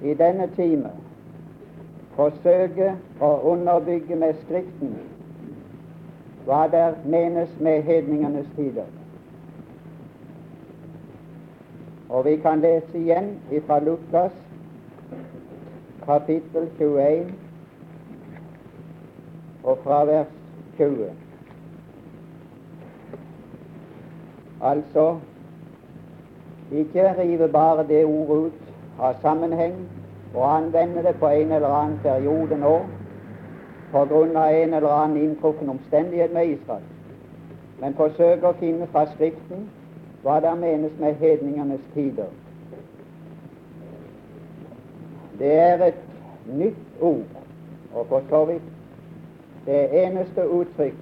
i denne time forsøke å underbygge med Skriften hva der menes med hedningenes tider. Og vi kan lese igjen fra Lukas kapittel 21 og fra vers 20. Altså ikke rive bare det ordet ut av sammenheng og anvende det på en eller annen periode nå på grunn av en eller annen inntruffen omstendighet med Israel, men forsøke å finne fra Skriften hva der menes med hedningenes tider. Det er et nytt ord, og for så vidt det eneste uttrykk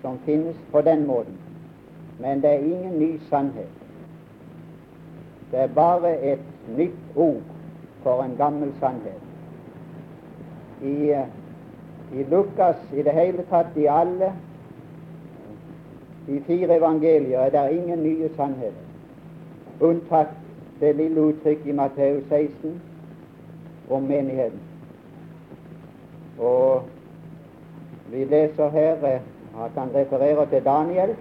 som finnes på den måten. Men det er ingen ny sannhet. Det er bare et nytt ord for en gammel sannhet. I, i Lukas i det hele tatt, i alle de fire evangelier, er det ingen nye sannheter, unntatt det lille uttrykk i Matteus 16 om menigheten. Og vi leser her eh, at han refererer til Daniel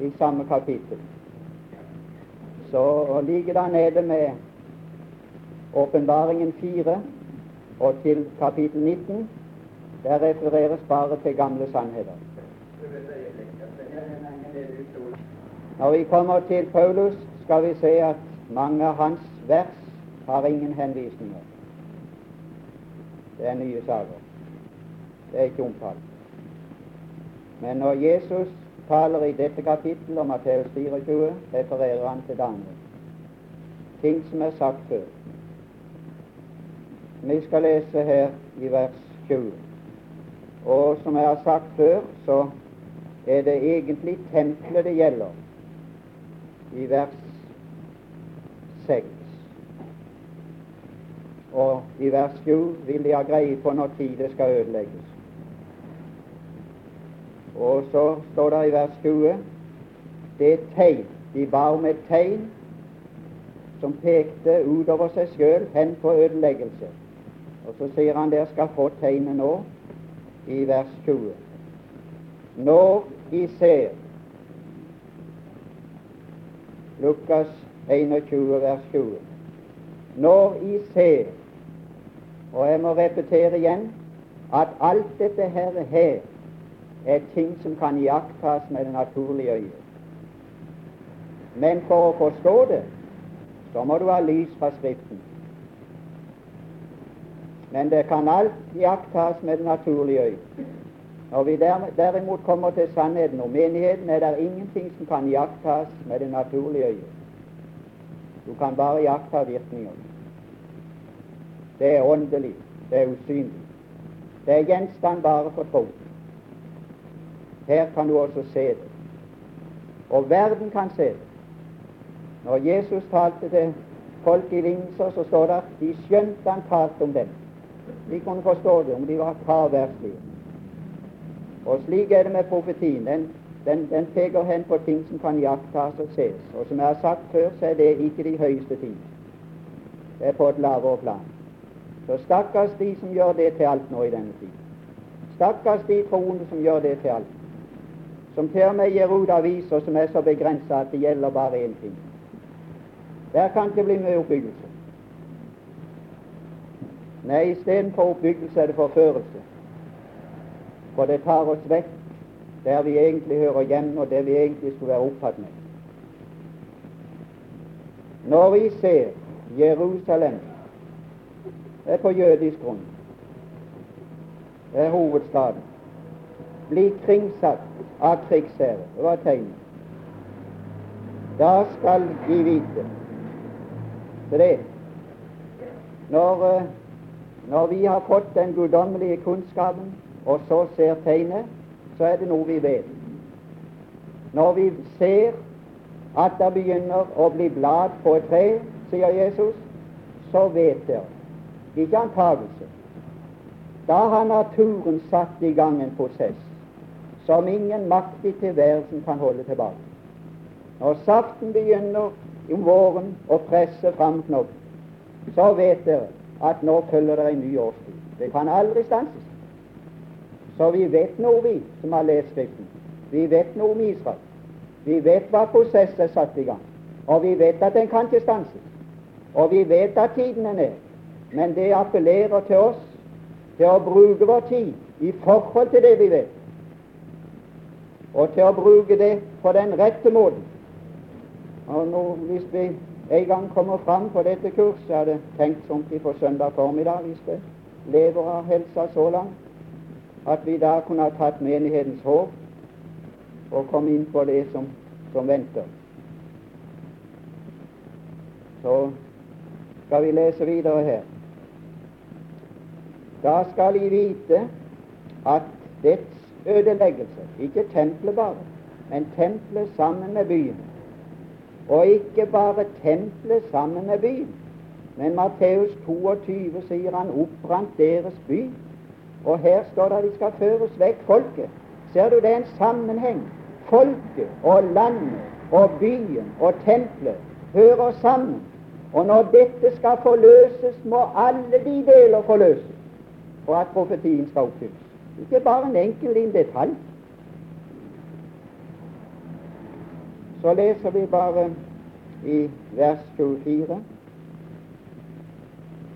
i samme kapittel. Så ligger det nede med Åpenbaringen 4 og til kapittel 19. Der refereres bare til gamle sannheter. Når vi kommer til Paulus, skal vi se at mange av hans vers har ingen henvisninger. Det er nye saker. Det er ikke omtalt. Men når Jesus taler i dette kapittelet om Matteus 24, refererer han til Daniel. Ting som er sagt før. Vi skal lese her i vers 20. Og som jeg har sagt før, så er det egentlig tempelet det gjelder i vers 6. Og i vers 7 vil de ha greie på når tid det skal ødelegges. Og så står det i vers 20 det er tegn. De ba om et tegn som pekte utover seg sjøl hen på ødeleggelse. Og så sier han dere skal få tegnet nå, i vers 20. Når I ser Lukas 21, vers 20. Når I ser Og jeg må repetere igjen at alt dette her, her er ting som kan iakttas med det naturlige øyet. Men for å forstå det, så må du ha lys fra Skriften. Men det kan alt iakttas med det naturlige øyet. Når vi derimot kommer til sannheten om menigheten, er det ingenting som kan iakttas med det naturlige øyet. Du kan bare iaktta virkninger. Det er åndelig, det er usynlig. Det er gjenstand bare for tro. Her kan du også se det. Og verden kan se det. Når Jesus talte til folk i lignelser, så står det at de skjønte han talte om dem. De kunne forstå det om de var fraværslige. Og slik er det med profetien. Den, den, den peker hen på ting som kan iakttas og ses. Og som jeg har sagt før, så er det ikke de høyeste ting. Det er på et lavere plan. Så stakkars de som gjør det til alt nå i denne tid. Stakkars de troende som gjør det til alt som til og med ut aviser som er så begrensa at det gjelder bare én ting. Der kan det bli mye oppbyggelse. Nei, istedenfor oppbyggelse er det forførelse. For det tar oss vekk der vi egentlig hører hjemme, og det vi egentlig skulle være opptatt med. Når vi ser Jerusalem det er på jødisk grunn, det er hovedstaden, bli kringsatt av krigsherre. Det var tegnet. Da skal de vite Så det når, eh, når vi har fått den guddommelige kunnskapen, og så ser tegnet, så er det noe vi vet. Når vi ser at det begynner å bli blad på et tre, sier Jesus, så vet dere. Ikke antagelse. Da har naturen satt i gang en prosess som ingen makt i tilværelsen kan holde tilbake. Når saften begynner om våren å presse fram knopp, så vet dere at nå følger det en ny årstid. Det kan aldri stanses. Så vi vet noe, vi som har lest Skriften. Vi vet noe om Israel. Vi vet hva prosess er satt i gang. Og vi vet at den kan ikke stanses. Og vi vet at tiden er nær. Men det appellerer til oss til å bruke vår tid i forhold til det vi vet, og til å bruke det på den rette måten. Og nå, Hvis vi en gang kommer fram på dette kurset, hadde tenkt sånn på søndag formiddag, hvis det lever av helsa så langt, at vi da kunne ha tatt menighetens håp og komme inn på det som, som venter. Så skal vi lese videre her. Da skal de vite at dets ødeleggelse, ikke tempelet bare, men tempelet sammen med byen. Og ikke bare tempelet sammen med byen, men Matteus 22 sier han oppbrant deres by. Og her står det at de skal føres vekk folket. Ser du, det er en sammenheng. Folket og landet og byen og tempelet hører sammen. Og når dette skal forløses, må alle de deler forløses for at profetien skal oppfylles. Ikke bare en enkel liten detalj. Så leser vi bare i vers 24.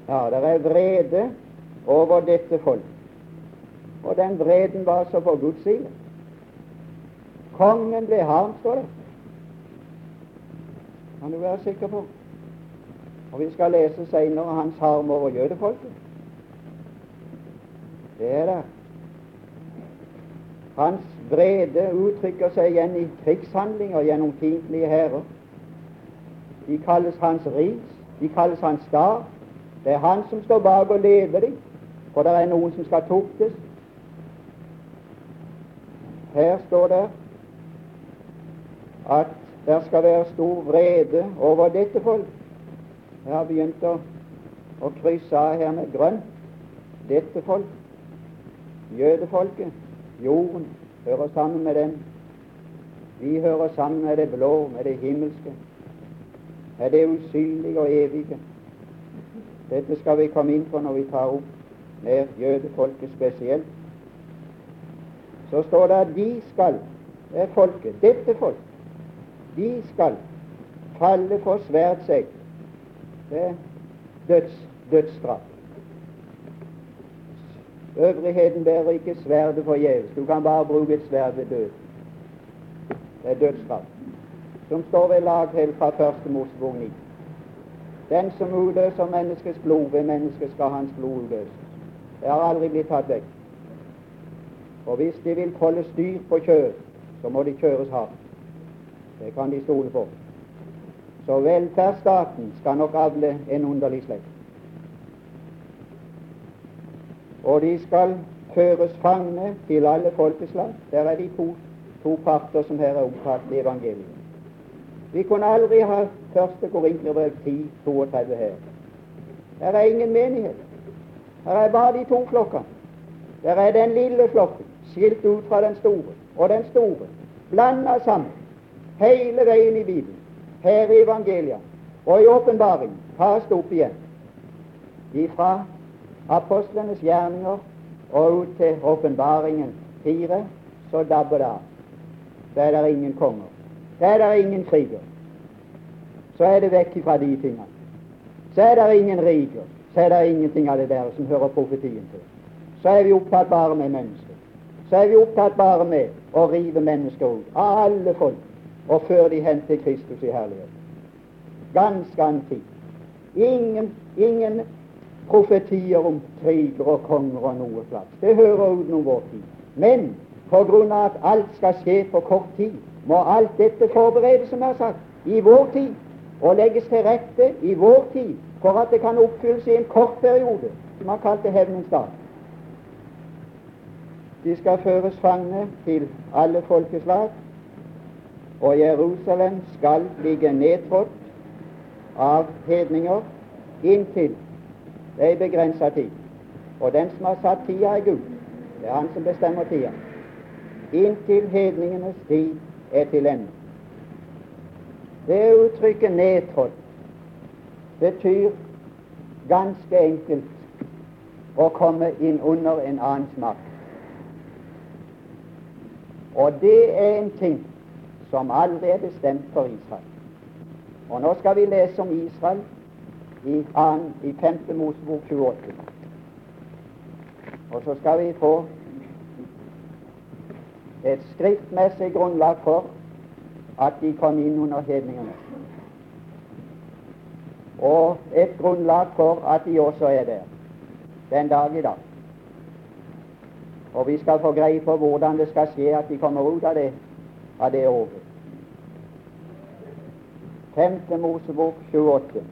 Ja, det er vrede over dette folk. Og den vreden var så på Guds side. Kongen ble harm, står det. Kan du være sikker på. Og vi skal lese senere hans harm over jødefolket. Det er det. Hans vrede uttrykker seg igjen i krigshandlinger gjennom fiendtlige hærer. De kalles hans ris, de kalles hans star. Det er han som står bak og leder dem, for det er noen som skal tuktes. Her står det at det skal være stor vrede over dette folk. Jeg har begynt å, å krysse av her med grønt. Dette folk. Jødefolket, jorden, hører sammen med den. Vi hører sammen med det blå, med det himmelske, med det usynlige og evige. Dette skal vi komme inn på når vi tar opp med jødefolket spesielt. Så står det at de skal, det er folket, dette folk, de skal falle for sverdsegg. Det er døds, dødsstraff. Øvrigheten bærer ikke sverdet forgjeves. Du kan bare bruke et sverd ved død. Det er dødsstraff. Som står ved lag helt fra første Mosebok 9. Den som utløser menneskets blod, ved mennesket skal hans blod utløses. Det har aldri blitt tatt vekk. Og hvis de vil holde styr på kjøret, så må de kjøres hardt. Det kan de stole på. Så velferdsstaten skal nok avle en underlig slekt. Og de skal føres fangne til alle folkeslag. Der er de to, to parter som her er omtalt i evangeliet. Vi kunne aldri ha første Korinterbrev 10, 32 her. Her er ingen menighet. Her er bare de to klokkene. Der er den lille flokken skilt ut fra den store, og den store blanda sammen hele veien i Bibelen. Her i evangeliet og i åpenbaringen tas det opp igjen. Ifra apostlenes gjerninger og ut til åpenbaringen fire, så dabber det av. Så er det ingen konger. Så er det ingen kriger. Så er det vekk fra de tingene. Så er det ingen riker. Så er det ingenting av det der som hører profetien til. Så er vi opptatt bare med mennesker. Så er vi opptatt bare med å rive mennesker ut av alle folk og føre de hen til Kristus i herlighet. Ganske antikt. Ingen, ingen profetier om kriger og konger og noe slags. Det hører utenom vår tid. Men på grunn av at alt skal skje på kort tid, må alt dette forberedes, som jeg har sagt, i vår tid, og legges til rette i vår tid, for at det kan oppfylles i en kort periode, som han kalte hevnens dag. De skal føres fange til alle folkeslag, og Jerusalem skal ligge nedtrådt av hedninger inntil det er en begrensa tid. Og den som har satt tida, er Gud. Det er Han som bestemmer tida. Inntil hedningenes tid er til ende. Det uttrykket 'nedtrådt' betyr ganske enkelt å komme inn under en annens makt. Og det er en ting som aldri er bestemt for Israel. Og nå skal vi lese om Israel i, i 5. Mosebok 28. Og så skal vi få et skriftmessig grunnlag for at de kom inn under hedningene. Og et grunnlag for at de også er der den dag i dag. Og vi skal få greie på hvordan det skal skje at de kommer ut av det, av det året. 5. Mosebok 28.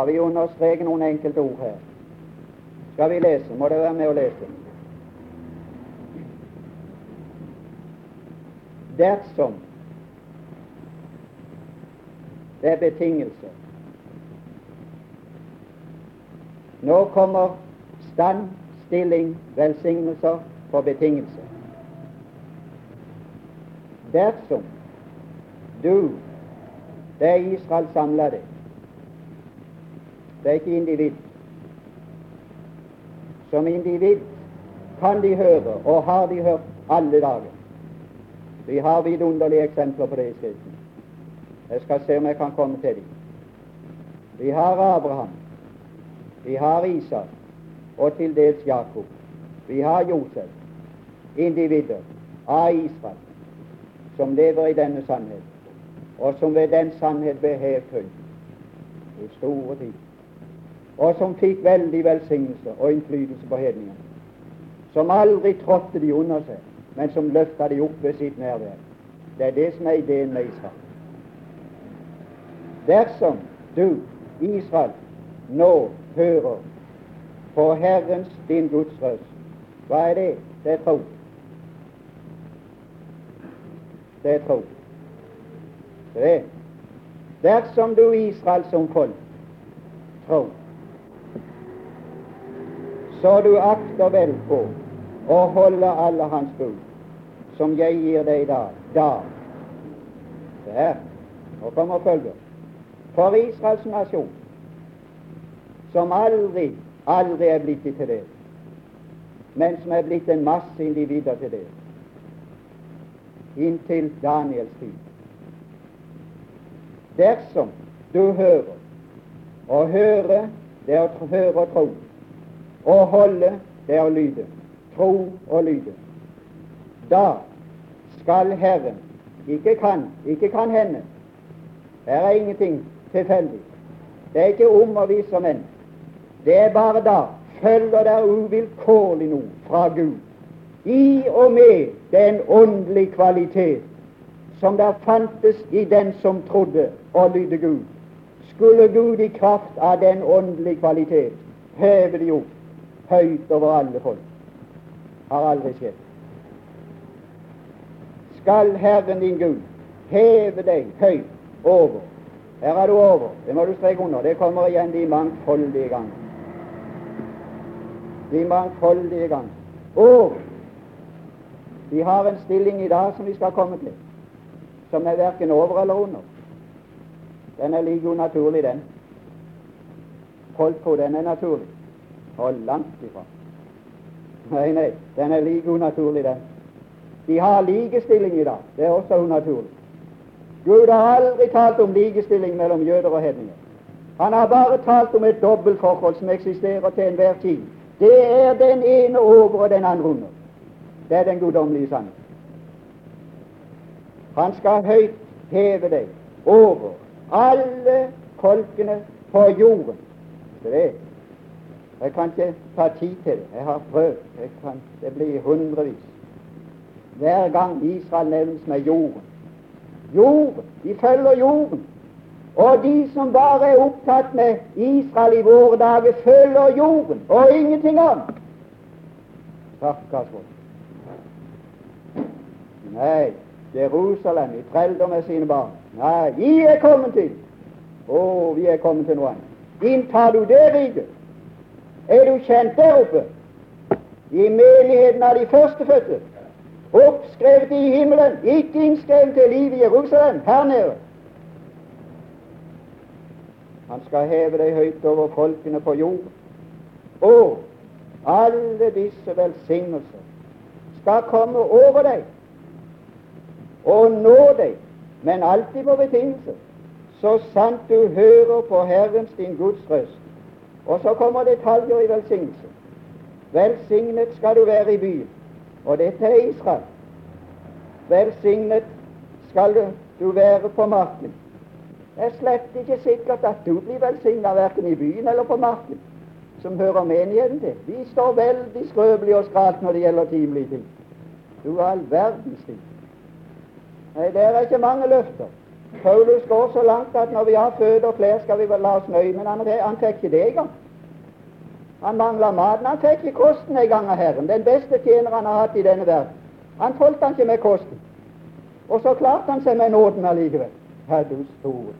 Skal vi understreke noen enkelte ord her? Skal vi lese? Må dere være med å lese? Dersom det er betingelser Nå kommer stand, stilling, velsignelser på betingelser. Dersom du, det er Israel samla deg, det er ikke individ. Som individ kan de høre, og har de hørt alle dager. Vi har vidunderlige eksempler på det i Skriften. Jeg skal se om jeg kan komme til dem. Vi har Abraham, vi har Isak og til dels Jakob. Vi har Josef, individer av Israel, som lever i denne sannheten, og som ved den sannhet ble helt høyt i store tid og som fikk veldig velsignelse og innflytelse på hedningene. Som aldri trådte de under seg, men som løfta de opp ved sitt nærvær. Det er det som er ideen med Israel. Dersom du, Israel, nå hører på Herrens, din Guds røst, hva er det? Det er tro. Det er tro. Det er. Dersom du, Israel som folk, tror så du akter vel på å holde alle hans bud, som jeg gir deg da. da. Der. nå kommer følger. For Israels nasjon, som aldri, aldri er blitt til det, men som er blitt en masse individer til det, inntil Daniels tid. Dersom du hører, og høre det å høre og tro, å holde, det er å lyde. Tro og lyde. Da skal Herren Ikke kan, ikke kan hende. Her er ingenting tilfeldig. Det er ikke om å vise menn. men. Det er bare da følger der uvilkårlig noe fra Gud. I og med den åndelige kvalitet som der fantes i den som trodde og lydde Gud, skulle Gud i kraft av den åndelige kvalitet heve de opp høyt over alle folk. Har aldri skjedd. Skal Herren din Gud heve deg høyt over Her er du over. Det må du streke under. Det kommer igjen de mangfoldige ganger. De mangfoldige ganger. Og vi har en stilling i dag som vi skal komme til, som er verken over eller under. Den er like unaturlig, den. Folk på den er naturlig. Og langt ifra. Nei, nei, den er like unaturlig, den. De har likestilling i dag. Det er også unaturlig. Gud har aldri talt om likestilling mellom jøder og hedninger. Han har bare talt om et dobbeltforhold som eksisterer til enhver tid. Det er den ene over og den andre under. Det er den guddommelige sannhet. Han skal høyt heve deg over alle folkene på jorden. Det er jeg kan ikke ta tid til det. Jeg har prøvd. Jeg kan, det blir hundrevis. Hver gang Israel nevnes med jorden. Jorden! De følger jorden. Og de som bare er opptatt med Israel i våre dager, følger jorden og ingenting annet. Stakkars folk. Nei, Jerusalem i trelder med sine barn. Nei, vi er kommet til. Å, vi er kommet til noe annet. Inntar du det riket, er du kjent der oppe, i menigheten av de førstefødte, oppskrevet i himmelen, ikke innskrevet til liv i Jerusalem, her nede. Han skal heve deg høyt over folkene på jord. Og alle disse velsignelser skal komme over deg og nå deg, men alltid på betingelse, så sant du hører på Herrens din Guds røst. Og så kommer detaljer i velsignelse. Velsignet skal du være i byen. Og dette er Israel. Velsignet skal du være på marken. Det er slett ikke sikkert at du blir velsignet verken i byen eller på marken, som hører menigheten til. Vi står veldig skrøpelige og skralt når det gjelder timelige ting. Du all verdens ting. Nei, det er ikke mange løfter. Paulus går så langt at når vi har føde og klær, skal vi vel la oss nøye, men han, han fikk ikke det engang. Han mangla maten. Han fikk ikke kosten en gang av Herren, den beste tjener han har hatt i denne verden. Han holdt han ikke med kosten. Og så klarte han seg med nåden allikevel. Herre du store.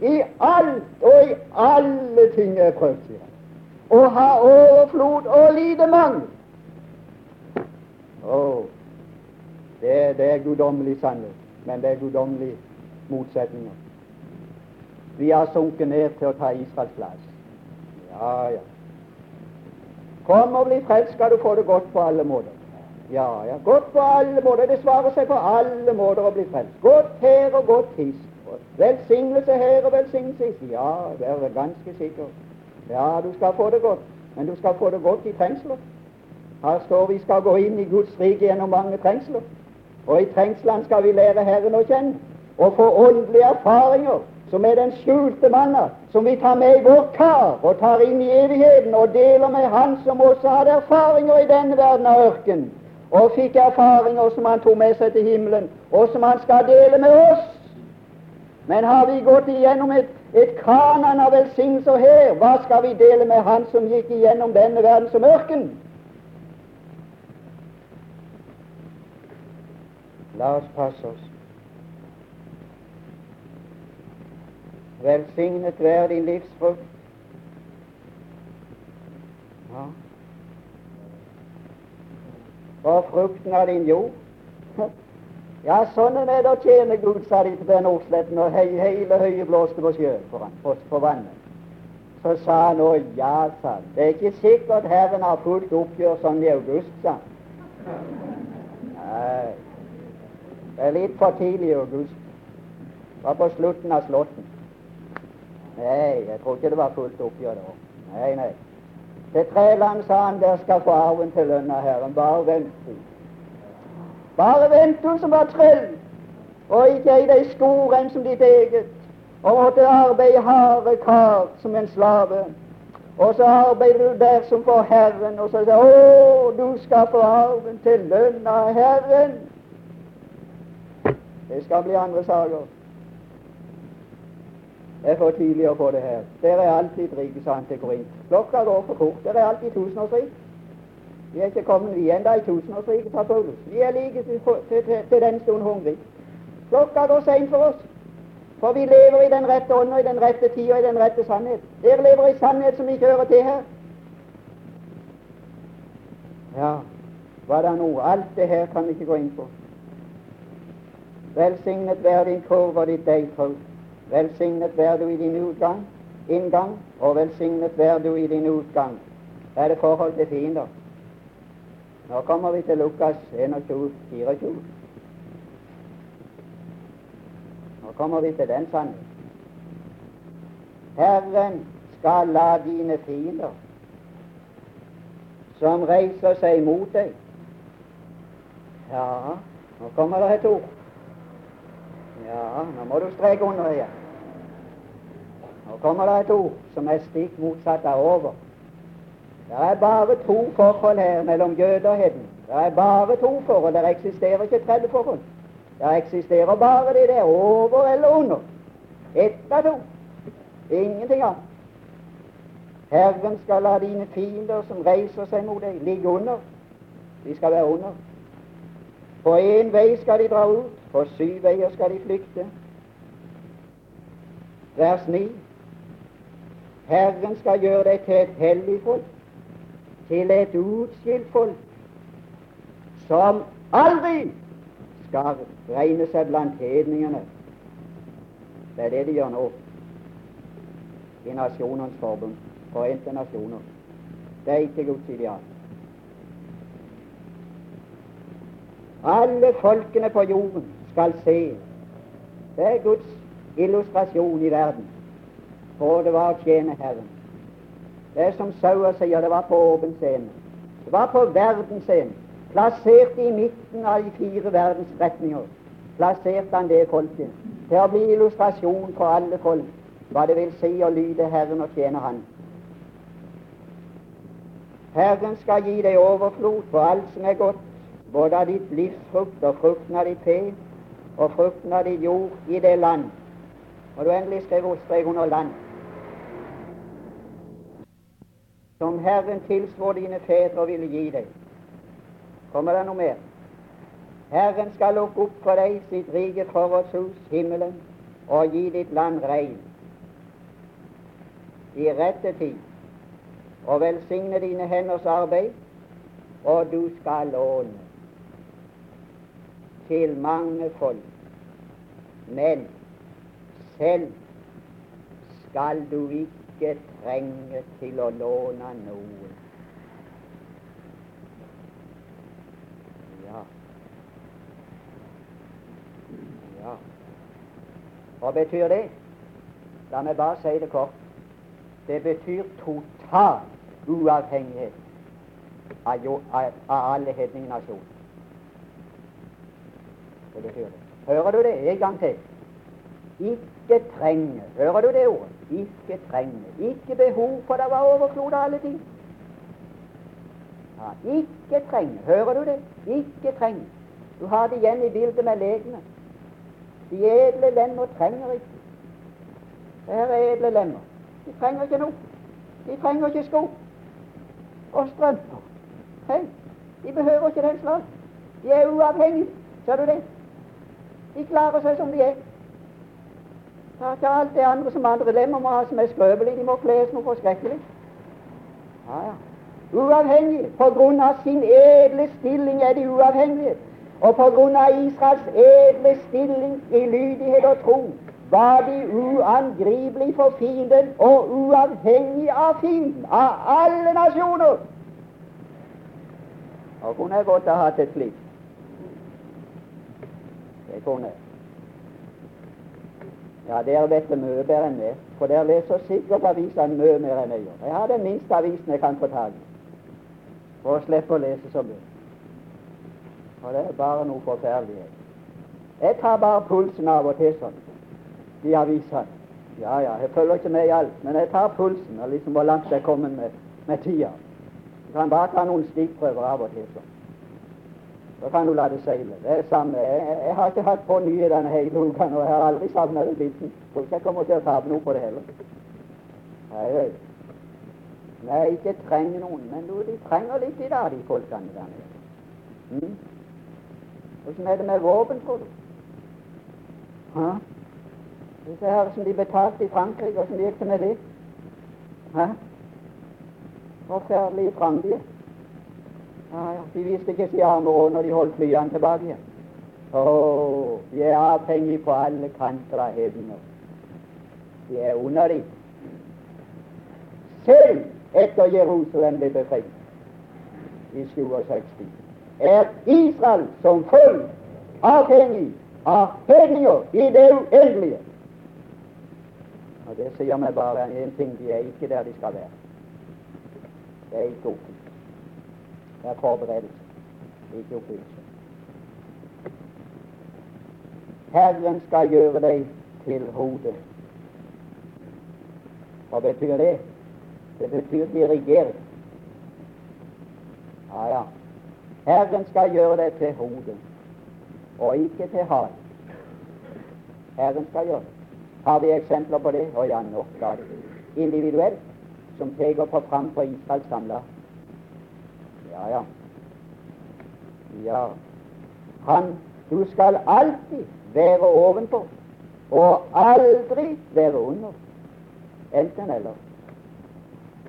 I alt og i alle ting er prøvd, sier han. Å ha overflod og lite mangel. Oh, det, det er guddommelig sannhet, men det er guddommelige motsetninger. Vi har sunket ned til å ta Israels plass. Ja, ja. Kom og bli frelst, skal du få det godt på alle måter. Ja, ja, godt på alle måter. Det svarer seg på alle måter å bli frelst. Godt her og godt hist. Velsignelse her og velsignelse hist. Ja, det er ganske sikkert. Ja, du skal få det godt, men du skal få det godt i trengsler. Her står vi skal gå inn i Guds rike gjennom mange trengsler. Og i trengslene skal vi lære Herren å kjenne og få åndelige erfaringer som er den skjulte manna, som vi tar med i vår kar og tar inn i evigheten og deler med Han som også hadde erfaringer i denne verden av ørken, og fikk erfaringer som han tok med seg til himmelen, og som han skal dele med oss. Men har vi gått igjennom et, et kanan av velsignelser her, hva skal vi dele med Han som gikk igjennom denne verden som ørken? La oss passe oss. Velsignet være din livsfrukt. Ja. Og frukten av din jord. Ja, sånn er det å tjene Gud, sa de til Ben Osletten, og he hele høyet blåste på sjøen, på, på, på vannet. Så sa han å ja, sa han. Det er ikke sikkert Herren har fullt oppgjør sånn i august, sa han. Nei, det er litt for tidlig i august. Det var på slutten av slåtten. Nei, jeg tror ikke det var fullt oppgjør da. Nei, nei. Til Treland sa han der skal få arven til lønn av Herren. Bare vent du. Bare vent du som var trell, og ikke ei deg skorenn som ditt eget, og måtte arbeide harde kar som en slave. Og så arbeider du der som for Herren, og så sier å, du skal få arven til lønn av Herren. Det skal bli andre saker. Det er for tidlig å få det her. Der er alltid rike, sa han til Korint. Klokka går for fort. Der er alltid tusenårsrik. Vi er ikke kommet vi ennå i tusenårsriket, sa Paulus. Vi er like til, til, til, til den stund hungrig. Klokka går seint for oss. For vi lever i den rette ånd og i den rette tid og i den rette sannhet. Dere lever i sannhet som ikke hører til her. Ja, hva da nå? Alt det her kan vi ikke gå inn på. Velsignet være din kurv og ditt deigtrau. Velsignet vær du i din utgang, inngang, og velsignet vær du i din utgang. Det er det forhold til fiender. Nå kommer vi til Lukas 21, 24. Nå kommer vi til den sannheten. Herren skal la dine fiender, som reiser seg mot deg Ja, nå kommer det et ord. Ja, nå må du streke under igjen. Nå kommer det et ord som er stikk motsatt av over. Det er bare to forhold her mellom jøde og heden. Det er bare to forhold. Det eksisterer ikke tredje forhold. Det eksisterer bare det der over eller under. Ett av to. Ingenting annet. Herren skal la dine fiender som reiser seg mot deg, ligge under. De skal være under. På én vei skal de dra ut, på syv veier skal de flykte. Vers 9. Herren skal gjøre deg til et hellig folk, til et utskilt folk, som aldri skal regne seg blant hedningene. Det er det de gjør nå i Nasjonenes forbund, Forente nasjoner. Det er ikke Guds ideal. Alle folkene på jorden skal se. Det er Guds illustrasjon i verden. For det var å tjene Herren. Det er som Sauer sier, det var på åpen scene. Det var på verdensscenen. Plassert i midten av de fire verdensretninger plasserte han det folket til å bli illustrasjon for alle folk hva det vil si å lyde Herren og tjene Han. Herren skal gi deg overflod for alt som er godt, både av ditt livsfrukt og frukten av ditt fe og frukten av ditt jord i det land. Og du endelig skrev strek under land. Som Herren tilsvor dine fedre og ville gi deg. Kommer det noe mer? Herren skal lukke opp for deg sitt rike forrådshus, himmelen, og gi ditt land regn i rette tid, og velsigne dine henders arbeid, og du skal låne til mange folk. Men selv skal du ikke trenge til å låne noen. Ja. Ja. Hva betyr det? La meg bare si det kort. Det betyr total uavhengighet av, av, av alle hedningnasjoner. Det betyr det. Hører du det en gang til? Ikke trenge. Hører du det ordet? Ikke trenge. Ikke behov, for det var overflod av alle ting. Ja, ikke trenge. Hører du det? Ikke trenge. Du har det igjen i bildet med legene. De edle lemmer trenger ikke. Det her er edle lemmer. De trenger ikke noe. De trenger ikke sko og strømper. Hei, de behøver ikke den slags. De er uavhengige. Ser du det? De klarer seg som de er. Det til alt det andre som andre lemmer må ha som er skrøpelig. De må kles noe forskrekkelig. Ja, ja. Uavhengig. På grunn av sin edle stilling er de uavhengige. Og på grunn av Israels edle stilling i lydighet og tro var de uangripelig for fienden og uavhengig av fienden, av alle nasjoner. Og kunne jeg godt ha hatt et slikt. Det kunne jeg. Ja, dere vet det mye bedre enn meg, for dere leser sikkert avisene mye mer enn jeg gjør. Jeg har den minste avisen jeg kan få tak i, for å slippe å lese så mye. Og det er bare noe forferdelig. Jeg tar bare pulsen av og til sånn de avisene. Ja, ja, jeg følger ikke med i alt, men jeg tar pulsen og liksom hvor langt jeg er kommet med, med tida. Jeg kan bare ta noen stikkprøver av og til. sånn. Så kan du la det seile. Det er samme. Jeg, jeg, har ikke hatt på nye denne hele uka, og jeg har aldri savna det biten. Tror ikke jeg kommer til å tape noe på det heller. Nei, Nei, ikke trenger noen, men du, de trenger litt i dag, de folkene der nede. Mm? Er det med våpen, tror du? Hæ? Disse her som de betalte i Frankrike, åssen gikk det med det? Hæ? Forferdelige frandige. Ja. De visste ikke si arme råd når de holdt flyene tilbake igjen. Oh, de er avhengige på alle kanter av hevner. De er under dem. Selv etter Jerusalem ble befridd i 67 er Israel som folk avhengig av hevninger i det uendelige. Og Det sier meg bare én ting de er ikke der de skal være. Det er ikke oppfyllelse. Det er forberedelse, ikke oppfyllelse. Herren skal gjøre deg til hodet. Hva betyr det? Det betyr dirigering. Ja, ja. Herren skal gjøre deg til hodet, og ikke til hal. Herren skal gjøre det. Har vi eksempler på det? Å ja, nok av det. Individuelt, som peker på fram på Israel samla. Ja, ja. Ja. Han Du skal alltid være ovenpå, og aldri være under. Enten eller.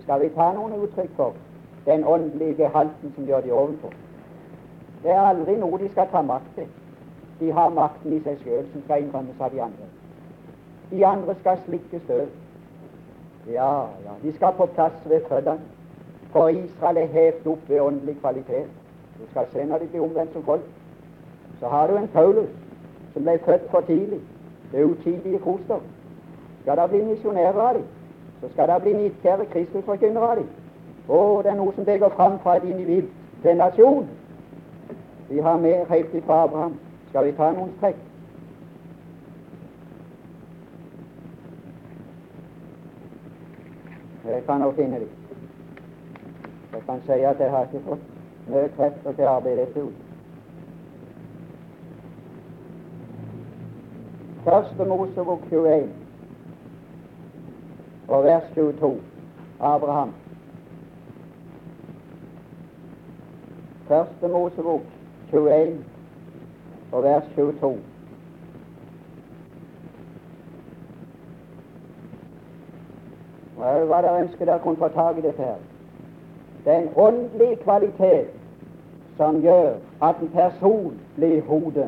Skal vi ta noen uttrykk for den åndelige halten som gjør de ovenpå? Det er aldri noe de skal ta makt til. De har makten i seg sjøl, som skal innrømmes av de andre. De andre skal slikke støv. Ja, ja, de skal på plass ved føttene. For Israel er hevet opp ved åndelig kvalitet. Du skal se når de blir omvendt som folk. Så har du en Paulus som ble født for tidlig. Det er utidige foster. Skal det bli misjonærer av dem, så skal det bli nidkjære Kristusforkynnere av dem. Å, det er noe som går fram fra et individ til en nasjon. Vi har mer helt ifra Abraham. Skal vi ta noen strekk? Jeg kan nå finne dem. Kan si at jeg har ikke fått mye krefter til å arbeide dette ut. Første Mosebok 21 og vers 22. Abraham. Første Mosebok 21 og vers 22. Hva var det ønsket dere kunne få tak i dette her? Det er en åndelig kvalitet som gjør at en person blir hodet,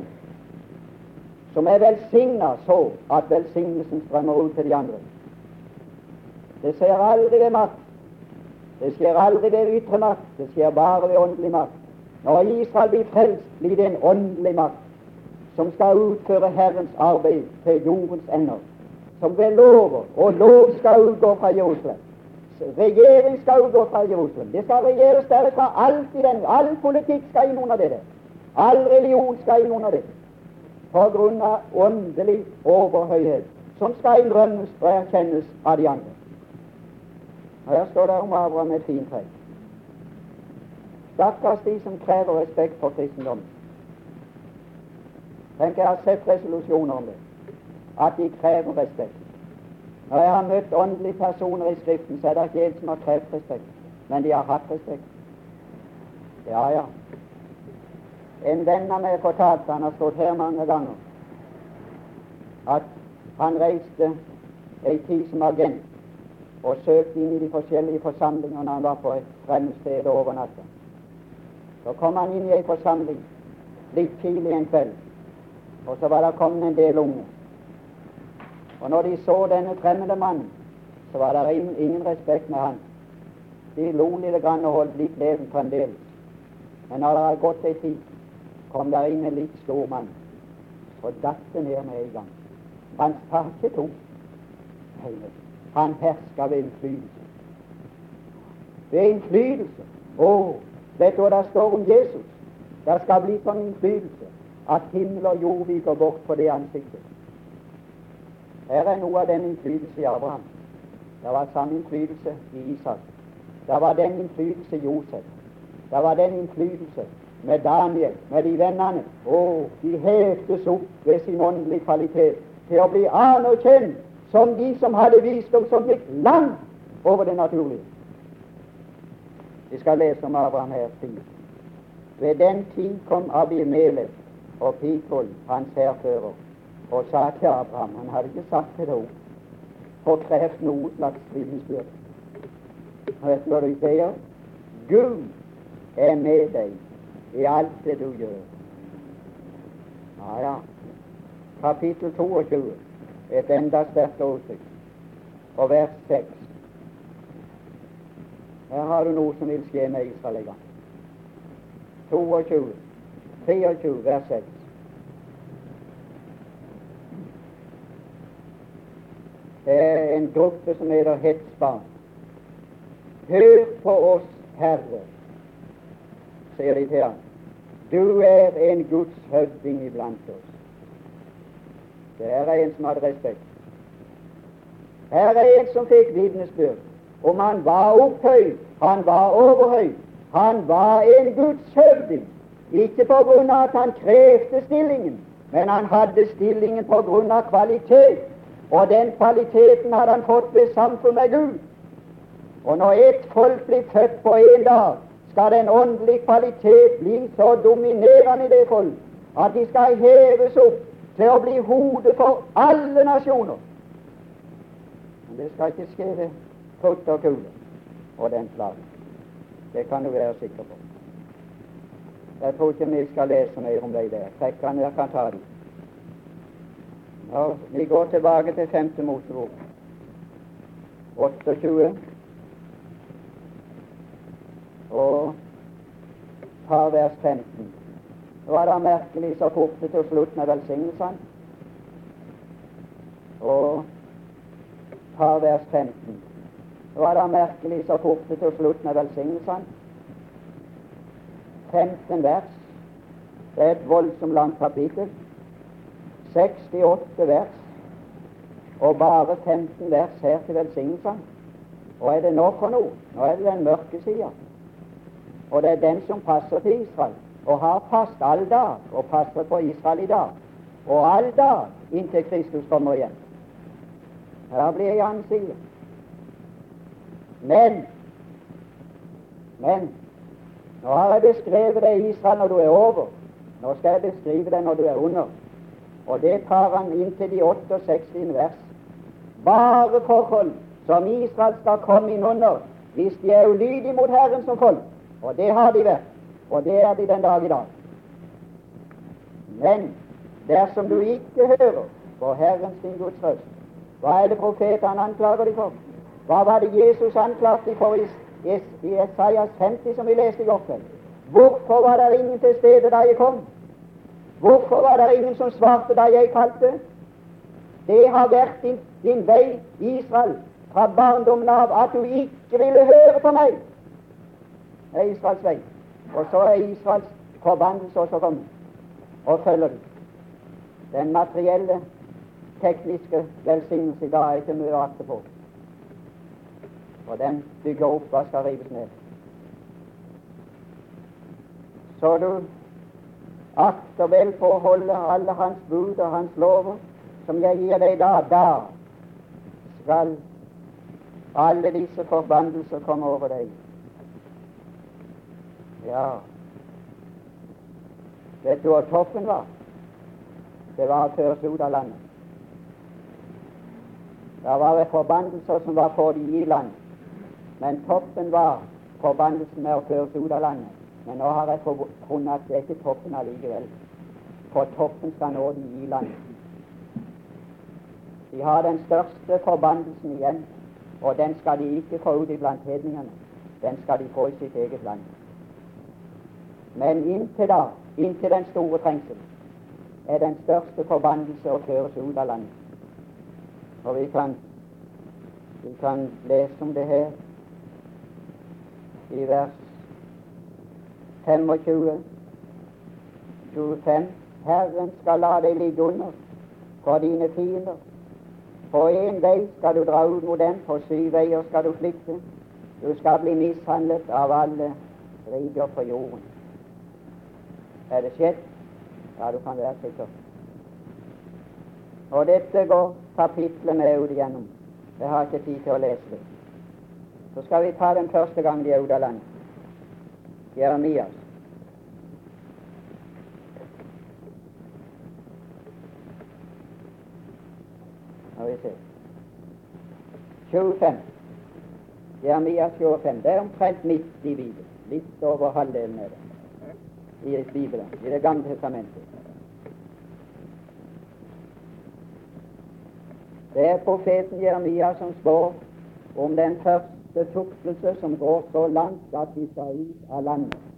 som er velsigna så at velsignelsen strømmer ut til de andre. Det skjer aldri ved makt. Det skjer aldri ved ytre makt. Det skjer bare ved åndelig makt. Når Israel blir frelst, blir det en åndelig makt som skal utføre Herrens arbeid til jordens ender som ved lover, og lov skal utgå fra Jerusalem. Regjering skal gå fra Jerusalem. Det skal regjeres derfra. Alt i den, all politikk skal inn under dette. All religion skal inn under det. På grunn av åndelig overhøyhet, som skal innrømmes og erkjennes av de andre. Her står det om Abraham et fint trekk. Stakkars de som krever respekt for kristendommen. Tenk, jeg har sett resolusjoner om det at de krever respekt. Når jeg har møtt åndelige personer i Skriften, så er det ikke en som har krevd respekt, men de har hatt respekt. Ja, ja. En venn av meg fortalte, han har stått her mange ganger, at han reiste ei tid som agent og søkte inn i de forskjellige forsamlingene han var på et fremmed over natta. Så kom han inn i ei forsamling litt tidlig en kveld, og så var det kommet en del unge. Og når de så denne fremmede mannen, så var det ingen, ingen respekt med han. De lo litt og holdt litt leven fremdeles. Men når det har gått ei tid, kom der inn en litt stor mann og datt det ned med en gang. Han sparket ikke to. Han herska ved innflytelse. Ved innflytelse. Å, vet du hva det står om Jesus? Det skal bli sånn innflytelse at himmel og jord viker bort på det ansiktet. Her er noe av den innflytelse i Abraham. Det var samme innflytelse i Isak. Det var den innflytelse i Josef. Det var den innflytelse med Daniel, med de vennene. Å, de hevdes opp ved sin åndelige kvalitet til å bli anerkjent som de som hadde visdom som gikk langt over det naturlige. Vi skal lese om Abraham her tid. Ved den tid kom Abimelek og Pikol, hans hærfører, og sa til Abraham Han hadde ikke sagt et og krevd noe slags vitnesbyrd. Vet du hva du sier? Gud er med deg i alt det du gjør. Ja, ja. Kapittel 22, et enda sterkt uttrykk, og vers 6. Her har du noe som vil skje med Israel en gang. 22, 23, vers 6. eh, en gruppe som heter Hetsbarn. Hør på oss, Herre, sier de til ham. Du er en Guds høvding iblant oss. Det er en som hadde respekt. Her er en som fikk vitnesbyrd om han var opphøyd, han var overhøyd. Han var en Guds høvding, ikke på grunn av at han krevde stillingen, men han hadde stillingen på grunn av kvalitet. Og den kvaliteten hadde han fått ved samfunn med Gud. Og når ett folk blir født på én dag, skal den åndelige kvalitet bli så dominerende i det folk at de skal heves opp til å bli hodet for alle nasjoner. Men det skal ikke skje ved krutt og kule og den slags. Det kan du være sikker på. Jeg tror ikke vi skal lese mer om det der. Trekk han ned, kan ta dem. Ja, vi går tilbake til femte Mosebok, 28, og tar vers 15. Nå er det merkelig så fort det til slutt med velsignelsene. Og tar vers 15. Nå er det merkelig så fort det til slutt med velsignelsene. 15 vers. Det er et voldsomt langt kapittel. 68 vers, og bare 15 vers her til velsignelsene. Og er det nå for noe? Nå er det den mørke sida. Og det er den som passer til Israel, og har passet all dag, og passer på Israel i dag, og all dag inntil Kristus kommer igjen. Her blir jeg annen side. Men men nå har jeg beskrevet deg Israel når du er over. Nå skal jeg beskrive deg når du er under. Og det tar han inn til de 68 vers. Bare forhold som Israel skal komme inn under hvis de er ulydige mot Herren som folk. Og det har de vært, og det er de den dag i dag. Men dersom du ikke hører på Herren sin Guds røst, hva er det profetene anklager de for? Hva var det Jesus anklagte for i, i Esaias 50, som vi leste i går kveld? Hvorfor var det ingen til stede da jeg kom? Hvorfor var det ingen som svarte da jeg kalte? Det har vært din, din vei, Israel, fra barndommen av at du ikke ville høre på meg. Det er Israels vei. Og så er Israels forbannelse også kommet, og følger du. Den materielle, tekniske velsignelse i dag er ikke mye å akte på. Og den bygger opp hva skal rives ned. Så du akter vel på å holde alle hans bud og hans lover, som jeg gir deg da, da skal alle disse forbannelser komme over deg. Ja, vet du hva toppen var? Det var å føres ut av landet. Det var forbannelser som var for de i landet, men toppen var forbannelsen med å føres ut av landet. Men nå har jeg funnet at det er ikke toppen allikevel. For toppen skal nå de i landet. De har den største forbannelsen igjen, og den skal de ikke få ut iblant hedningene. Den skal de få i sitt eget land. Men inntil da, inntil den store trengsel, er den største forbannelse å føres ut av landet. Og vi kan, vi kan lese om det her i vers 25, 25. Herren skal la deg ligge under for dine fiender. På én vei skal du dra ut mot dem, på syv veier skal du flykte. Du skal bli mishandlet av alle riker på jorden. Er det skjedd? Ja, du kan være sikker. Og dette går kapitlet med ut igjennom. Jeg har ikke tid til å lese det. Så skal vi ta den første gang de er ute av landet. Jeremias. Skal vi se 25. Jeremias 25. Det er omtrent midt i Bibelen. Litt over halvdelen er det i Bibelen, i Det gamle testamentet. Det er profeten Jeremia som spår om den første tuktelse som går så langt at de skal ut av landet.